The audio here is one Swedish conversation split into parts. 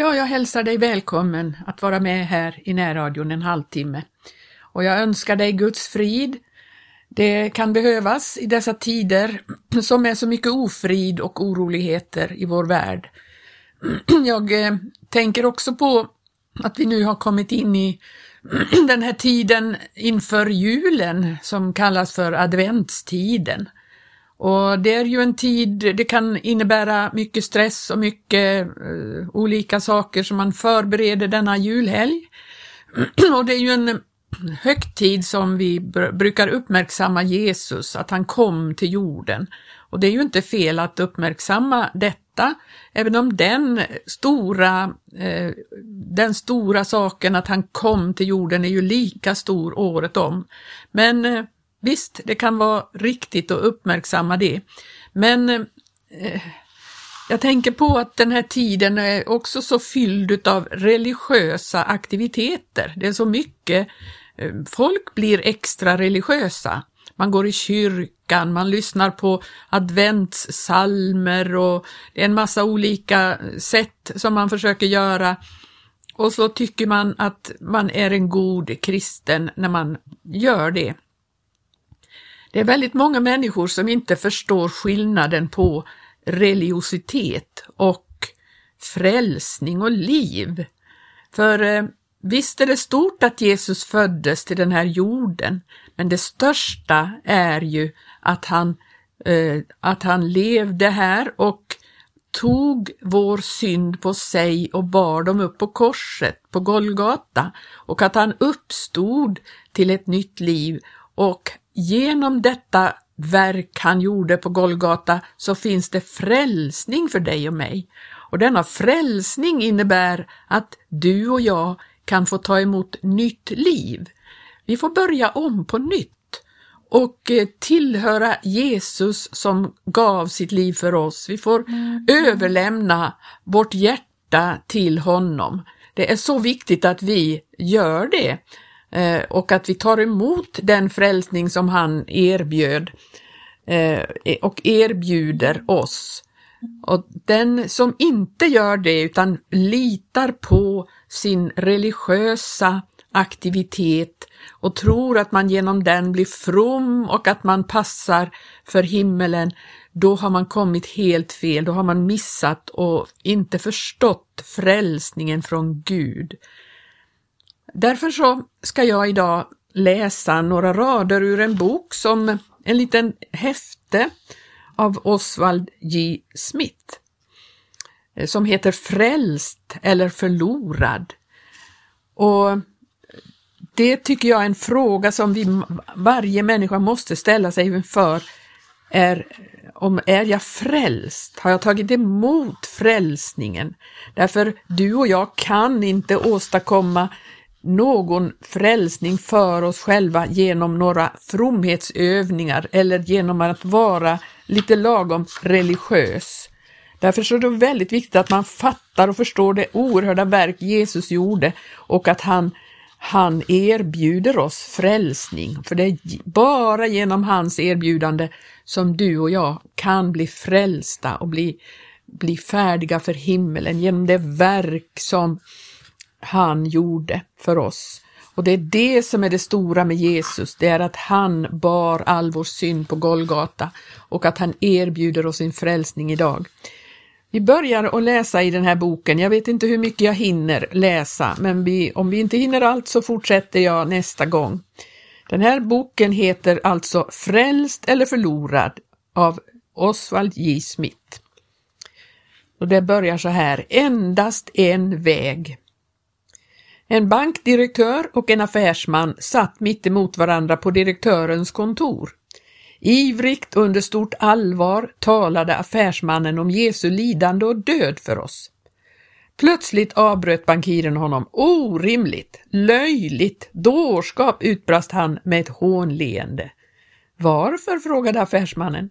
Ja, jag hälsar dig välkommen att vara med här i närradion en halvtimme. Och jag önskar dig Guds frid. Det kan behövas i dessa tider som är så mycket ofrid och oroligheter i vår värld. Jag eh, tänker också på att vi nu har kommit in i den här tiden inför julen som kallas för adventstiden. Och det är ju en tid, det kan innebära mycket stress och mycket uh, olika saker som man förbereder denna julhelg. och det är ju en högtid som vi brukar uppmärksamma Jesus, att han kom till jorden. Och det är ju inte fel att uppmärksamma detta, även om den stora, eh, den stora saken att han kom till jorden är ju lika stor året om. Men eh, Visst, det kan vara riktigt att uppmärksamma det, men eh, jag tänker på att den här tiden är också så fylld av religiösa aktiviteter. Det är så mycket, eh, folk blir extra religiösa. Man går i kyrkan, man lyssnar på adventssalmer och det är en massa olika sätt som man försöker göra. Och så tycker man att man är en god kristen när man gör det. Det är väldigt många människor som inte förstår skillnaden på religiositet och frälsning och liv. För eh, visst är det stort att Jesus föddes till den här jorden, men det största är ju att han, eh, att han levde här och tog vår synd på sig och bar dem upp på korset på Golgata och att han uppstod till ett nytt liv och genom detta verk han gjorde på Golgata så finns det frälsning för dig och mig. Och denna frälsning innebär att du och jag kan få ta emot nytt liv. Vi får börja om på nytt och eh, tillhöra Jesus som gav sitt liv för oss. Vi får mm. överlämna vårt hjärta till honom. Det är så viktigt att vi gör det. Eh, och att vi tar emot den frälsning som han erbjöd eh, och erbjuder oss. Och den som inte gör det utan litar på sin religiösa aktivitet och tror att man genom den blir from och att man passar för himmelen, då har man kommit helt fel, då har man missat och inte förstått frälsningen från Gud. Därför så ska jag idag läsa några rader ur en bok som en liten häfte av Oswald J. Smith eh, som heter Frälst eller förlorad. Och det tycker jag är en fråga som vi, varje människa måste ställa sig inför. Är, om är jag frälst? Har jag tagit emot frälsningen? Därför du och jag kan inte åstadkomma någon frälsning för oss själva genom några fromhetsövningar eller genom att vara lite lagom religiös. Därför är det väldigt viktigt att man fattar och förstår det oerhörda verk Jesus gjorde och att han, han erbjuder oss frälsning. För det är bara genom hans erbjudande som du och jag kan bli frälsta och bli, bli färdiga för himmelen genom det verk som han gjorde för oss. Och det är det som är det stora med Jesus, det är att han bar all vår synd på Golgata och att han erbjuder oss sin frälsning idag. Vi börjar att läsa i den här boken. Jag vet inte hur mycket jag hinner läsa, men vi, om vi inte hinner allt så fortsätter jag nästa gång. Den här boken heter alltså Frälst eller förlorad av Oswald J. Smith. Och det börjar så här, endast en väg. En bankdirektör och en affärsman satt mitt emot varandra på direktörens kontor. Ivrigt och under stort allvar talade affärsmannen om Jesu lidande och död för oss. Plötsligt avbröt bankiren honom. Orimligt, löjligt, dårskap, utbrast han med ett hånleende. Varför? frågade affärsmannen.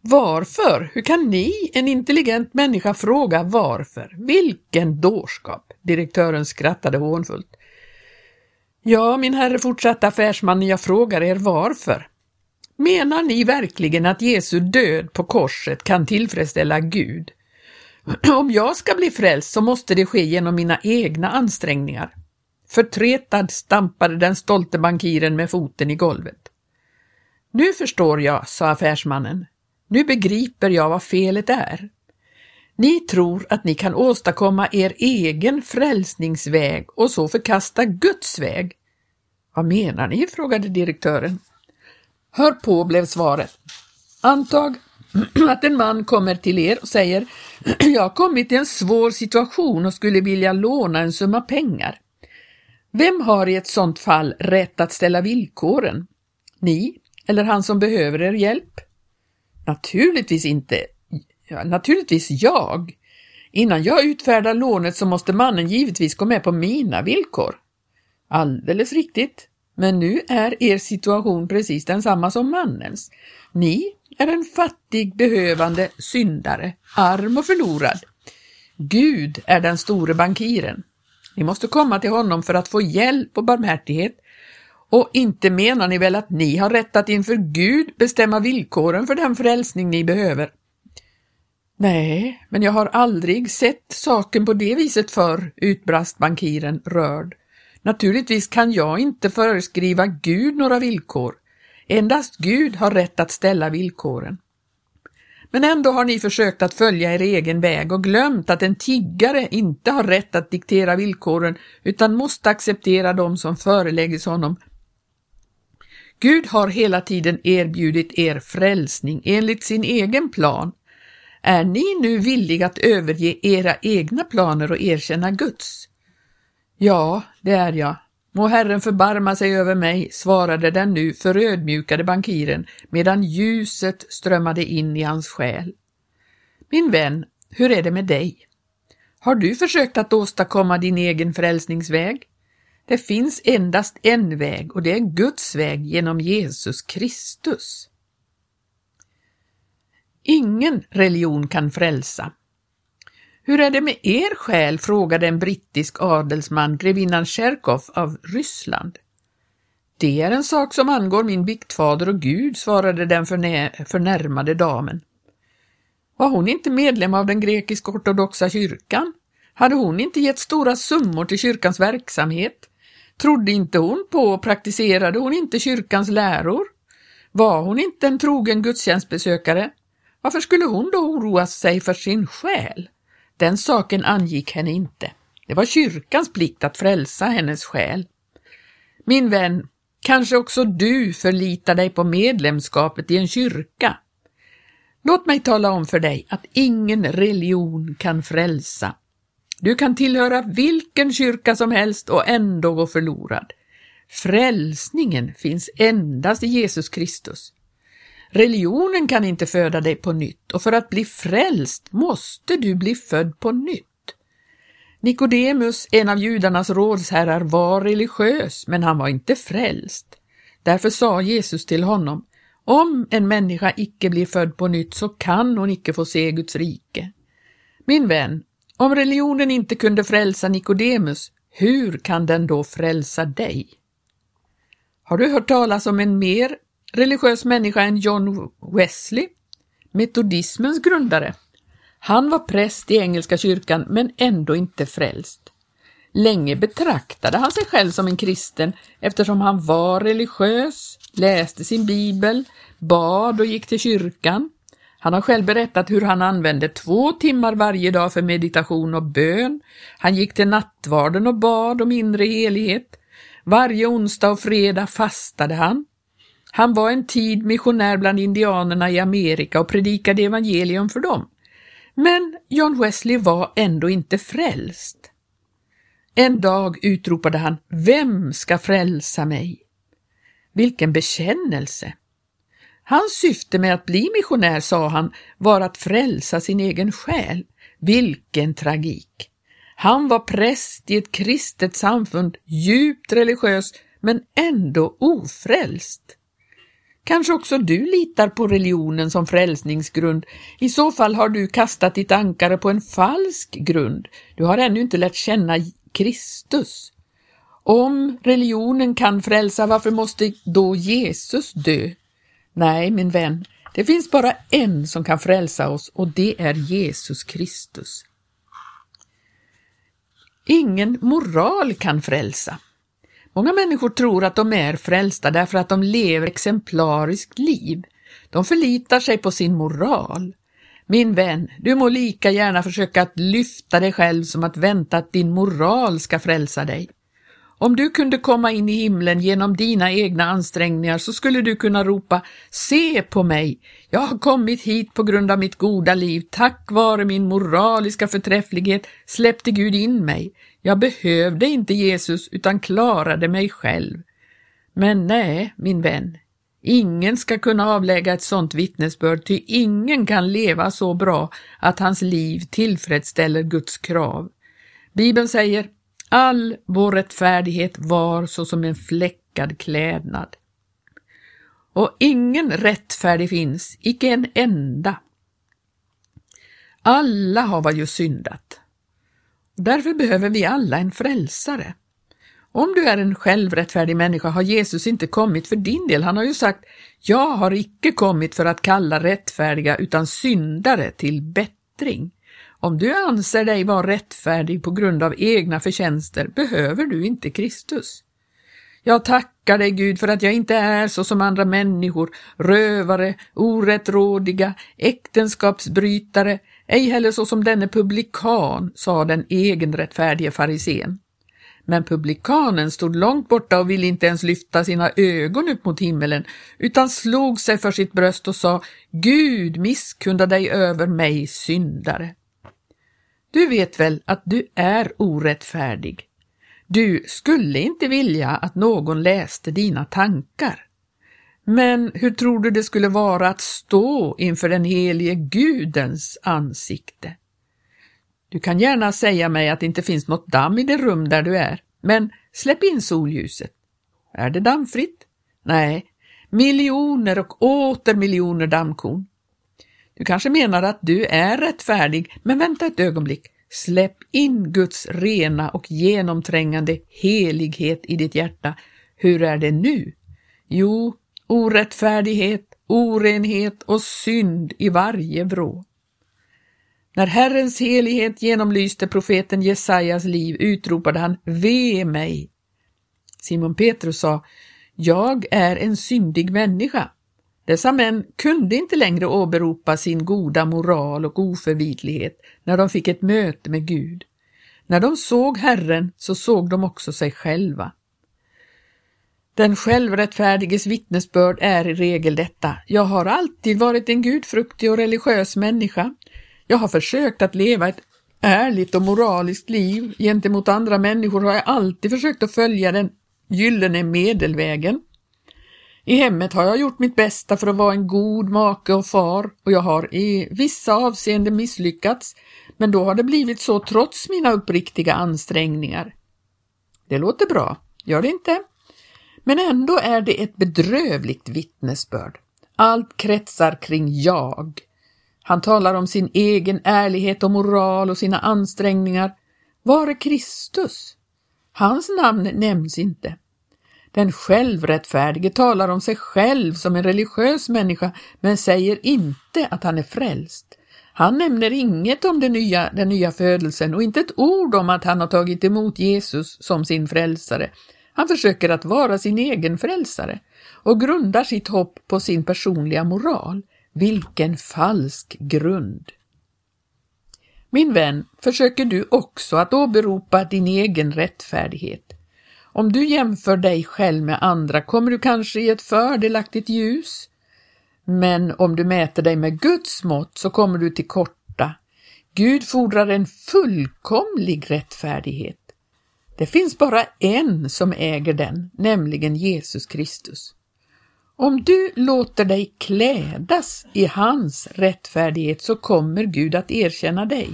Varför? Hur kan ni, en intelligent människa, fråga varför? Vilken dårskap! Direktören skrattade hånfullt. Ja, min herre, fortsatte affärsmannen, jag frågar er varför. Menar ni verkligen att Jesu död på korset kan tillfredsställa Gud? Om jag ska bli frälst så måste det ske genom mina egna ansträngningar. Förtretad stampade den stolte bankiren med foten i golvet. Nu förstår jag, sa affärsmannen. Nu begriper jag vad felet är. Ni tror att ni kan åstadkomma er egen frälsningsväg och så förkasta Guds väg. Vad menar ni? frågade direktören. Hör på, blev svaret. Antag att en man kommer till er och säger Jag har kommit i en svår situation och skulle vilja låna en summa pengar. Vem har i ett sådant fall rätt att ställa villkoren? Ni eller han som behöver er hjälp? Naturligtvis inte. Ja, naturligtvis jag. Innan jag utfärdar lånet så måste mannen givetvis gå med på mina villkor. Alldeles riktigt. Men nu är er situation precis densamma som mannens. Ni är en fattig, behövande syndare, arm och förlorad. Gud är den store bankiren. Ni måste komma till honom för att få hjälp och barmhärtighet och inte menar ni väl att ni har rätt att inför Gud bestämma villkoren för den frälsning ni behöver? Nej, men jag har aldrig sett saken på det viset förr, utbrast bankiren rörd. Naturligtvis kan jag inte föreskriva Gud några villkor. Endast Gud har rätt att ställa villkoren. Men ändå har ni försökt att följa er egen väg och glömt att en tiggare inte har rätt att diktera villkoren utan måste acceptera dem som föreläggs honom. Gud har hela tiden erbjudit er frälsning enligt sin egen plan. Är ni nu villiga att överge era egna planer och erkänna Guds? Ja, det är jag. Må Herren förbarma sig över mig, svarade den nu förödmjukade bankiren medan ljuset strömmade in i hans själ. Min vän, hur är det med dig? Har du försökt att åstadkomma din egen frälsningsväg? Det finns endast en väg och det är Guds väg genom Jesus Kristus. Ingen religion kan frälsa. Hur är det med er själ? frågade en brittisk adelsman, grevinnan Cherkov av Ryssland. Det är en sak som angår min biktfader och Gud, svarade den förnärmade damen. Var hon inte medlem av den grekisk-ortodoxa kyrkan? Hade hon inte gett stora summor till kyrkans verksamhet? Trodde inte hon på och praktiserade hon inte kyrkans läror? Var hon inte en trogen gudstjänstbesökare? Varför skulle hon då oroa sig för sin själ? Den saken angick henne inte. Det var kyrkans plikt att frälsa hennes själ. Min vän, kanske också du förlitar dig på medlemskapet i en kyrka. Låt mig tala om för dig att ingen religion kan frälsa. Du kan tillhöra vilken kyrka som helst och ändå gå förlorad. Frälsningen finns endast i Jesus Kristus. Religionen kan inte föda dig på nytt och för att bli frälst måste du bli född på nytt. Nikodemus, en av judarnas rådsherrar, var religiös, men han var inte frälst. Därför sa Jesus till honom, om en människa icke blir född på nytt så kan hon icke få se Guds rike. Min vän, om religionen inte kunde frälsa Nikodemus, hur kan den då frälsa dig? Har du hört talas om en mer religiös människa än John Wesley, metodismens grundare? Han var präst i engelska kyrkan men ändå inte frälst. Länge betraktade han sig själv som en kristen eftersom han var religiös, läste sin bibel, bad och gick till kyrkan. Han har själv berättat hur han använde två timmar varje dag för meditation och bön. Han gick till nattvarden och bad om inre helighet. Varje onsdag och fredag fastade han. Han var en tid missionär bland indianerna i Amerika och predikade evangelium för dem. Men John Wesley var ändå inte frälst. En dag utropade han Vem ska frälsa mig? Vilken bekännelse! Hans syfte med att bli missionär, sa han, var att frälsa sin egen själ. Vilken tragik! Han var präst i ett kristet samfund, djupt religiös, men ändå ofrälst. Kanske också du litar på religionen som frälsningsgrund. I så fall har du kastat ditt ankare på en falsk grund. Du har ännu inte lärt känna Kristus. Om religionen kan frälsa, varför måste då Jesus dö? Nej, min vän, Det finns bara en som kan frälsa oss och det är Jesus Kristus. Ingen moral kan frälsa. Många människor tror att de är frälsta därför att de lever exemplariskt liv. De förlitar sig på sin moral. Min vän, du må lika gärna försöka att lyfta dig själv som att vänta att din moral ska frälsa dig. Om du kunde komma in i himlen genom dina egna ansträngningar så skulle du kunna ropa Se på mig! Jag har kommit hit på grund av mitt goda liv. Tack vare min moraliska förträfflighet släppte Gud in mig. Jag behövde inte Jesus utan klarade mig själv. Men nej, min vän, ingen ska kunna avlägga ett sådant vittnesbörd, ty ingen kan leva så bra att hans liv tillfredsställer Guds krav. Bibeln säger All vår rättfärdighet var såsom en fläckad klädnad. Och ingen rättfärdig finns, icke en enda. Alla har ju syndat. Därför behöver vi alla en frälsare. Om du är en självrättfärdig människa har Jesus inte kommit för din del. Han har ju sagt, jag har icke kommit för att kalla rättfärdiga utan syndare till bättring. Om du anser dig vara rättfärdig på grund av egna förtjänster behöver du inte Kristus. Jag tackar dig Gud för att jag inte är så som andra människor, rövare, orättrådiga, äktenskapsbrytare, ej heller så som denne publikan, sa den egenrättfärdige farisén. Men publikanen stod långt borta och ville inte ens lyfta sina ögon upp mot himmelen, utan slog sig för sitt bröst och sa Gud misskunda dig över mig syndare. Du vet väl att du är orättfärdig. Du skulle inte vilja att någon läste dina tankar. Men hur tror du det skulle vara att stå inför den helige Gudens ansikte? Du kan gärna säga mig att det inte finns något damm i det rum där du är, men släpp in solljuset. Är det dammfritt? Nej, miljoner och åter miljoner dammkorn. Du kanske menar att du är rättfärdig, men vänta ett ögonblick. Släpp in Guds rena och genomträngande helighet i ditt hjärta. Hur är det nu? Jo, orättfärdighet, orenhet och synd i varje vrå. När Herrens helighet genomlyste profeten Jesajas liv utropade han Ve mig! Simon Petrus sa Jag är en syndig människa. Dessa män kunde inte längre åberopa sin goda moral och oförvitlighet när de fick ett möte med Gud. När de såg Herren så såg de också sig själva. Den självrättfärdiges vittnesbörd är i regel detta. Jag har alltid varit en gudfruktig och religiös människa. Jag har försökt att leva ett ärligt och moraliskt liv. Gentemot andra människor har jag alltid försökt att följa den gyllene medelvägen. I hemmet har jag gjort mitt bästa för att vara en god make och far och jag har i vissa avseenden misslyckats, men då har det blivit så trots mina uppriktiga ansträngningar. Det låter bra, gör det inte? Men ändå är det ett bedrövligt vittnesbörd. Allt kretsar kring jag. Han talar om sin egen ärlighet och moral och sina ansträngningar. Var är Kristus? Hans namn nämns inte. Den självrättfärdige talar om sig själv som en religiös människa men säger inte att han är frälst. Han nämner inget om den nya, den nya födelsen och inte ett ord om att han har tagit emot Jesus som sin frälsare. Han försöker att vara sin egen frälsare och grundar sitt hopp på sin personliga moral. Vilken falsk grund! Min vän, försöker du också att åberopa din egen rättfärdighet? Om du jämför dig själv med andra kommer du kanske i ett fördelaktigt ljus. Men om du mäter dig med Guds mått så kommer du till korta. Gud fordrar en fullkomlig rättfärdighet. Det finns bara en som äger den, nämligen Jesus Kristus. Om du låter dig klädas i hans rättfärdighet så kommer Gud att erkänna dig.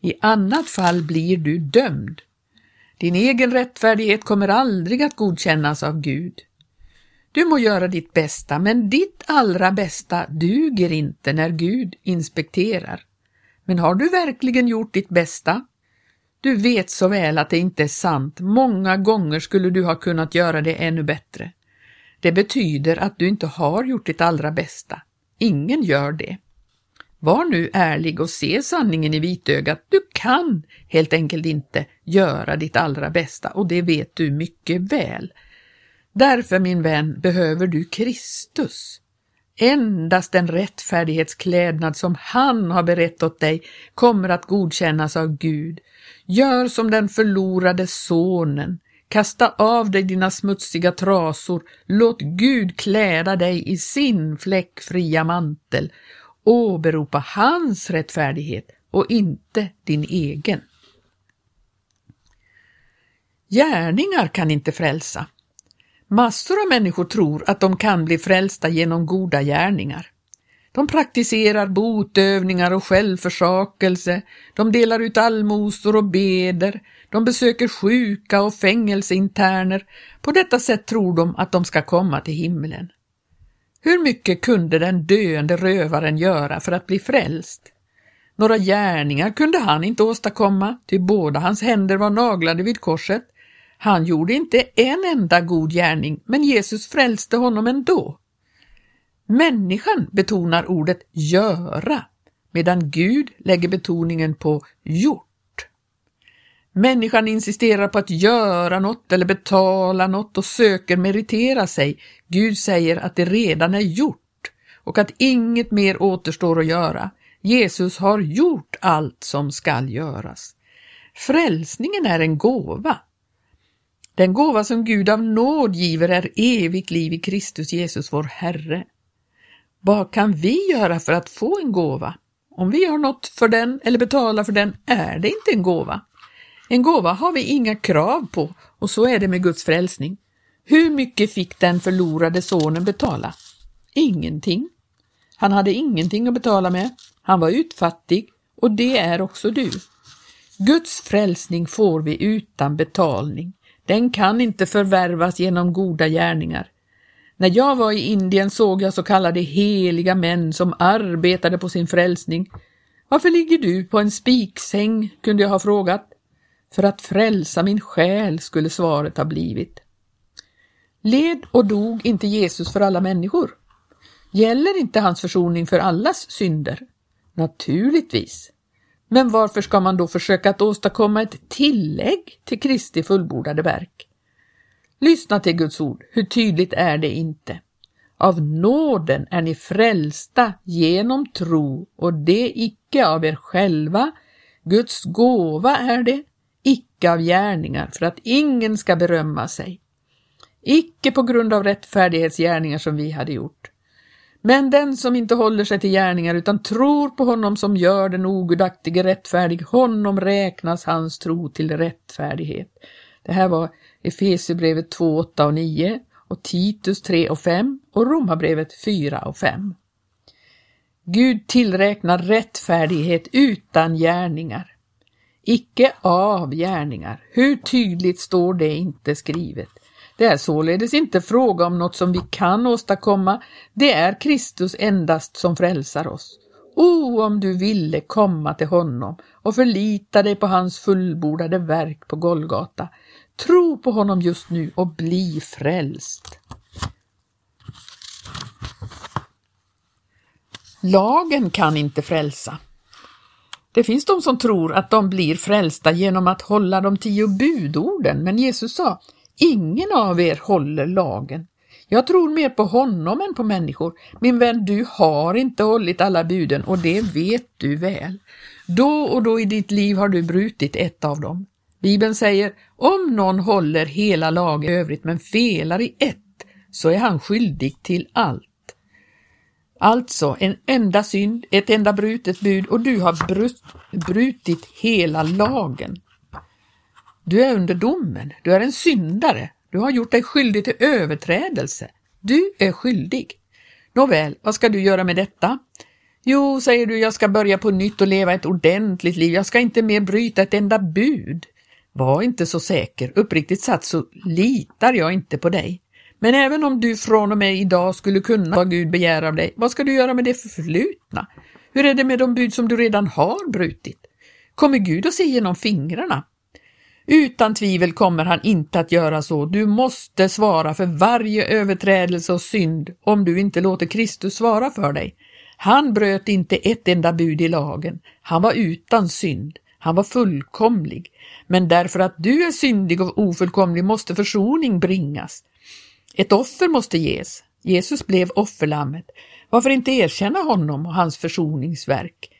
I annat fall blir du dömd. Din egen rättfärdighet kommer aldrig att godkännas av Gud. Du må göra ditt bästa, men ditt allra bästa duger inte när Gud inspekterar. Men har du verkligen gjort ditt bästa? Du vet så väl att det inte är sant. Många gånger skulle du ha kunnat göra det ännu bättre. Det betyder att du inte har gjort ditt allra bästa. Ingen gör det. Var nu ärlig och se sanningen i vitögat. Du kan helt enkelt inte göra ditt allra bästa och det vet du mycket väl. Därför, min vän, behöver du Kristus. Endast den rättfärdighetsklädnad som han har berett åt dig kommer att godkännas av Gud. Gör som den förlorade sonen. Kasta av dig dina smutsiga trasor. Låt Gud kläda dig i sin fläckfria mantel. Åberopa hans rättfärdighet och inte din egen. Gärningar kan inte frälsa. Massor av människor tror att de kan bli frälsta genom goda gärningar. De praktiserar botövningar och självförsakelse, de delar ut allmosor och beder, de besöker sjuka och fängelseinterner. På detta sätt tror de att de ska komma till himlen. Hur mycket kunde den döende rövaren göra för att bli frälst? Några gärningar kunde han inte åstadkomma, ty båda hans händer var naglade vid korset. Han gjorde inte en enda god gärning, men Jesus frälste honom ändå. Människan betonar ordet göra, medan Gud lägger betoningen på gjort. Människan insisterar på att göra något eller betala något och söker meritera sig. Gud säger att det redan är gjort och att inget mer återstår att göra. Jesus har gjort allt som skall göras. Frälsningen är en gåva. Den gåva som Gud av nåd giver är evigt liv i Kristus Jesus vår Herre. Vad kan vi göra för att få en gåva? Om vi har något för den eller betalar för den är det inte en gåva. En gåva har vi inga krav på och så är det med Guds frälsning. Hur mycket fick den förlorade sonen betala? Ingenting. Han hade ingenting att betala med. Han var utfattig och det är också du. Guds frälsning får vi utan betalning. Den kan inte förvärvas genom goda gärningar. När jag var i Indien såg jag så kallade heliga män som arbetade på sin frälsning. Varför ligger du på en spiksäng? kunde jag ha frågat. För att frälsa min själ skulle svaret ha blivit. Led och dog inte Jesus för alla människor? Gäller inte hans försoning för allas synder? Naturligtvis. Men varför ska man då försöka att åstadkomma ett tillägg till Kristi fullbordade verk? Lyssna till Guds ord, hur tydligt är det inte? Av nåden är ni frälsta genom tro och det icke av er själva, Guds gåva är det, icke av gärningar för att ingen ska berömma sig. Icke på grund av rättfärdighetsgärningar som vi hade gjort. Men den som inte håller sig till gärningar utan tror på honom som gör den ogudaktige rättfärdig, honom räknas hans tro till rättfärdighet. Det här var Efesierbrevet 2, 8 och 9 och Titus 3 och 5 och Romarbrevet 4 och 5. Gud tillräknar rättfärdighet utan gärningar icke av gärningar. Hur tydligt står det inte skrivet? Det är således inte fråga om något som vi kan åstadkomma, det är Kristus endast som frälsar oss. O, om du ville komma till honom och förlita dig på hans fullbordade verk på Golgata. Tro på honom just nu och bli frälst. Lagen kan inte frälsa. Det finns de som tror att de blir frälsta genom att hålla de tio budorden, men Jesus sa, ingen av er håller lagen. Jag tror mer på honom än på människor. Min vän, du har inte hållit alla buden och det vet du väl. Då och då i ditt liv har du brutit ett av dem. Bibeln säger, om någon håller hela lagen i övrigt men felar i ett, så är han skyldig till allt. Alltså en enda synd, ett enda brutet bud och du har brut, brutit hela lagen. Du är under domen, du är en syndare, du har gjort dig skyldig till överträdelse. Du är skyldig. Nåväl, vad ska du göra med detta? Jo, säger du, jag ska börja på nytt och leva ett ordentligt liv. Jag ska inte mer bryta ett enda bud. Var inte så säker. Uppriktigt sagt så litar jag inte på dig. Men även om du från och med idag skulle kunna vad Gud begär av dig, vad ska du göra med det förflutna? Hur är det med de bud som du redan har brutit? Kommer Gud att se genom fingrarna? Utan tvivel kommer han inte att göra så. Du måste svara för varje överträdelse och synd om du inte låter Kristus svara för dig. Han bröt inte ett enda bud i lagen. Han var utan synd. Han var fullkomlig. Men därför att du är syndig och ofullkomlig måste försoning bringas. Ett offer måste ges. Jesus blev offerlammet. Varför inte erkänna honom och hans försoningsverk?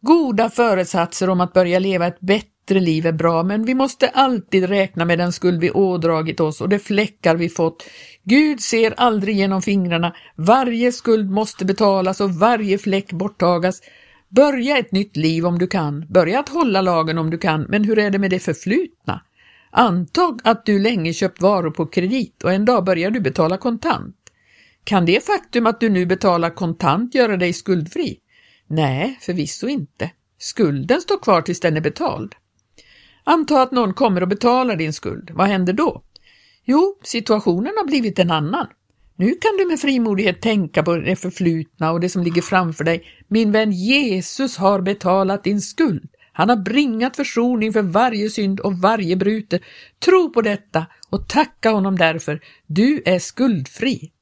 Goda föresatser om att börja leva ett bättre liv är bra, men vi måste alltid räkna med den skuld vi ådragit oss och de fläckar vi fått. Gud ser aldrig genom fingrarna. Varje skuld måste betalas och varje fläck borttagas. Börja ett nytt liv om du kan, börja att hålla lagen om du kan, men hur är det med det förflutna? Antag att du länge köpt varor på kredit och en dag börjar du betala kontant. Kan det faktum att du nu betalar kontant göra dig skuldfri? Nej, förvisso inte. Skulden står kvar tills den är betald. Anta att någon kommer och betalar din skuld. Vad händer då? Jo, situationen har blivit en annan. Nu kan du med frimodighet tänka på det förflutna och det som ligger framför dig. Min vän Jesus har betalat din skuld. Han har bringat försoning för varje synd och varje brute. Tro på detta och tacka honom därför. Du är skuldfri.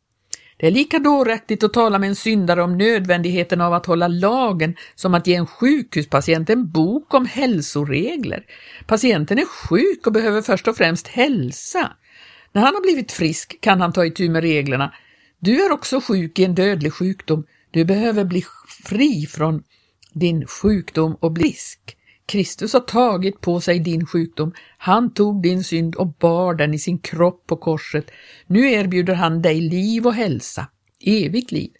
Det är lika dåraktigt att tala med en syndare om nödvändigheten av att hålla lagen som att ge en sjukhuspatient en bok om hälsoregler. Patienten är sjuk och behöver först och främst hälsa. När han har blivit frisk kan han ta itu med reglerna. Du är också sjuk i en dödlig sjukdom. Du behöver bli fri från din sjukdom och bli frisk. Kristus har tagit på sig din sjukdom, han tog din synd och bar den i sin kropp på korset. Nu erbjuder han dig liv och hälsa, evigt liv.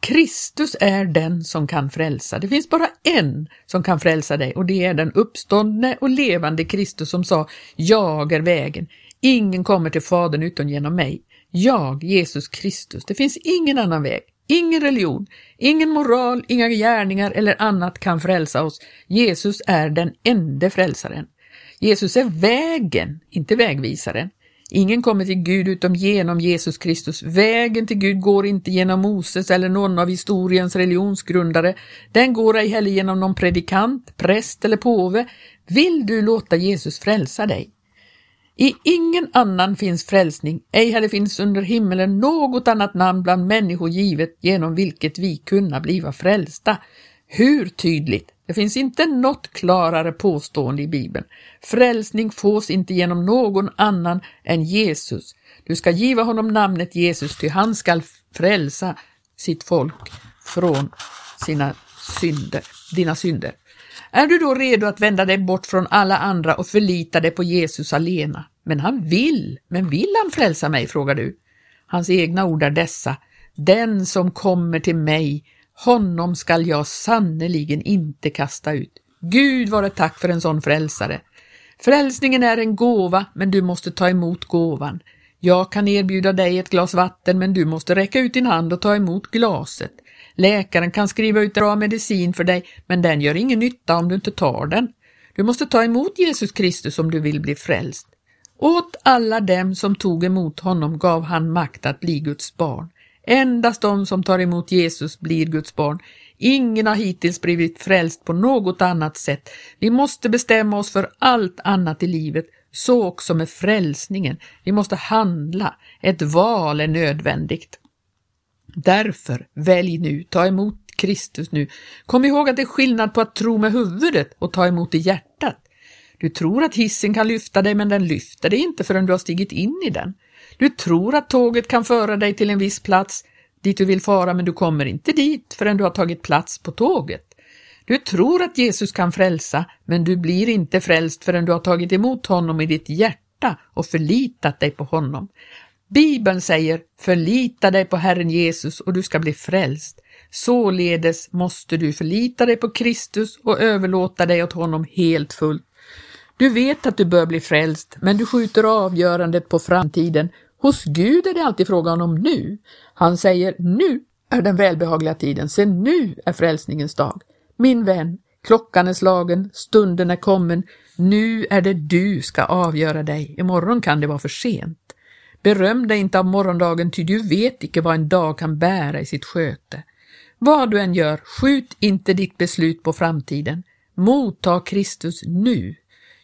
Kristus är den som kan frälsa. Det finns bara en som kan frälsa dig och det är den uppståndne och levande Kristus som sa Jag är vägen. Ingen kommer till Fadern utom genom mig. Jag, Jesus Kristus. Det finns ingen annan väg. Ingen religion, ingen moral, inga gärningar eller annat kan frälsa oss. Jesus är den enda frälsaren. Jesus är vägen, inte vägvisaren. Ingen kommer till Gud utom genom Jesus Kristus. Vägen till Gud går inte genom Moses eller någon av historiens religionsgrundare. Den går ej heller genom någon predikant, präst eller påve. Vill du låta Jesus frälsa dig? I ingen annan finns frälsning, ej heller finns under himmelen något annat namn bland människor givet genom vilket vi kunna bliva frälsta. Hur tydligt? Det finns inte något klarare påstående i Bibeln. Frälsning fås inte genom någon annan än Jesus. Du ska giva honom namnet Jesus, ty han skall frälsa sitt folk från sina synder, dina synder. Är du då redo att vända dig bort från alla andra och förlita dig på Jesus alena? Men han vill, men vill han frälsa mig, frågar du? Hans egna ord är dessa. Den som kommer till mig, honom skall jag sannerligen inte kasta ut. Gud vare tack för en sån frälsare. Frälsningen är en gåva, men du måste ta emot gåvan. Jag kan erbjuda dig ett glas vatten, men du måste räcka ut din hand och ta emot glaset. Läkaren kan skriva ut bra medicin för dig, men den gör ingen nytta om du inte tar den. Du måste ta emot Jesus Kristus om du vill bli frälst. Åt alla dem som tog emot honom gav han makt att bli Guds barn. Endast de som tar emot Jesus blir Guds barn. Ingen har hittills blivit frälst på något annat sätt. Vi måste bestämma oss för allt annat i livet, så också med frälsningen. Vi måste handla. Ett val är nödvändigt. Därför, välj nu, ta emot Kristus nu. Kom ihåg att det är skillnad på att tro med huvudet och ta emot i hjärtat. Du tror att hissen kan lyfta dig men den lyfter dig inte förrän du har stigit in i den. Du tror att tåget kan föra dig till en viss plats dit du vill fara men du kommer inte dit förrän du har tagit plats på tåget. Du tror att Jesus kan frälsa men du blir inte frälst förrän du har tagit emot honom i ditt hjärta och förlitat dig på honom. Bibeln säger förlita dig på Herren Jesus och du ska bli frälst. Således måste du förlita dig på Kristus och överlåta dig åt honom helt fullt. Du vet att du bör bli frälst, men du skjuter avgörandet på framtiden. Hos Gud är det alltid frågan om nu. Han säger nu är den välbehagliga tiden, se nu är frälsningens dag. Min vän, klockan är slagen, stunden är kommen, nu är det du ska avgöra dig, imorgon kan det vara för sent. Beröm dig inte av morgondagen, ty du vet icke vad en dag kan bära i sitt sköte. Vad du än gör, skjut inte ditt beslut på framtiden. Motta Kristus nu.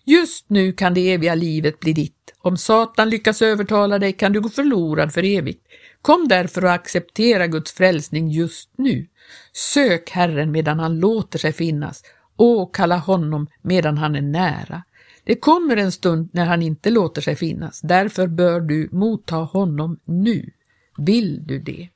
Just nu kan det eviga livet bli ditt. Om Satan lyckas övertala dig kan du gå förlorad för evigt. Kom därför och acceptera Guds frälsning just nu. Sök Herren medan han låter sig finnas och kalla honom medan han är nära. Det kommer en stund när han inte låter sig finnas, därför bör du motta honom nu. Vill du det?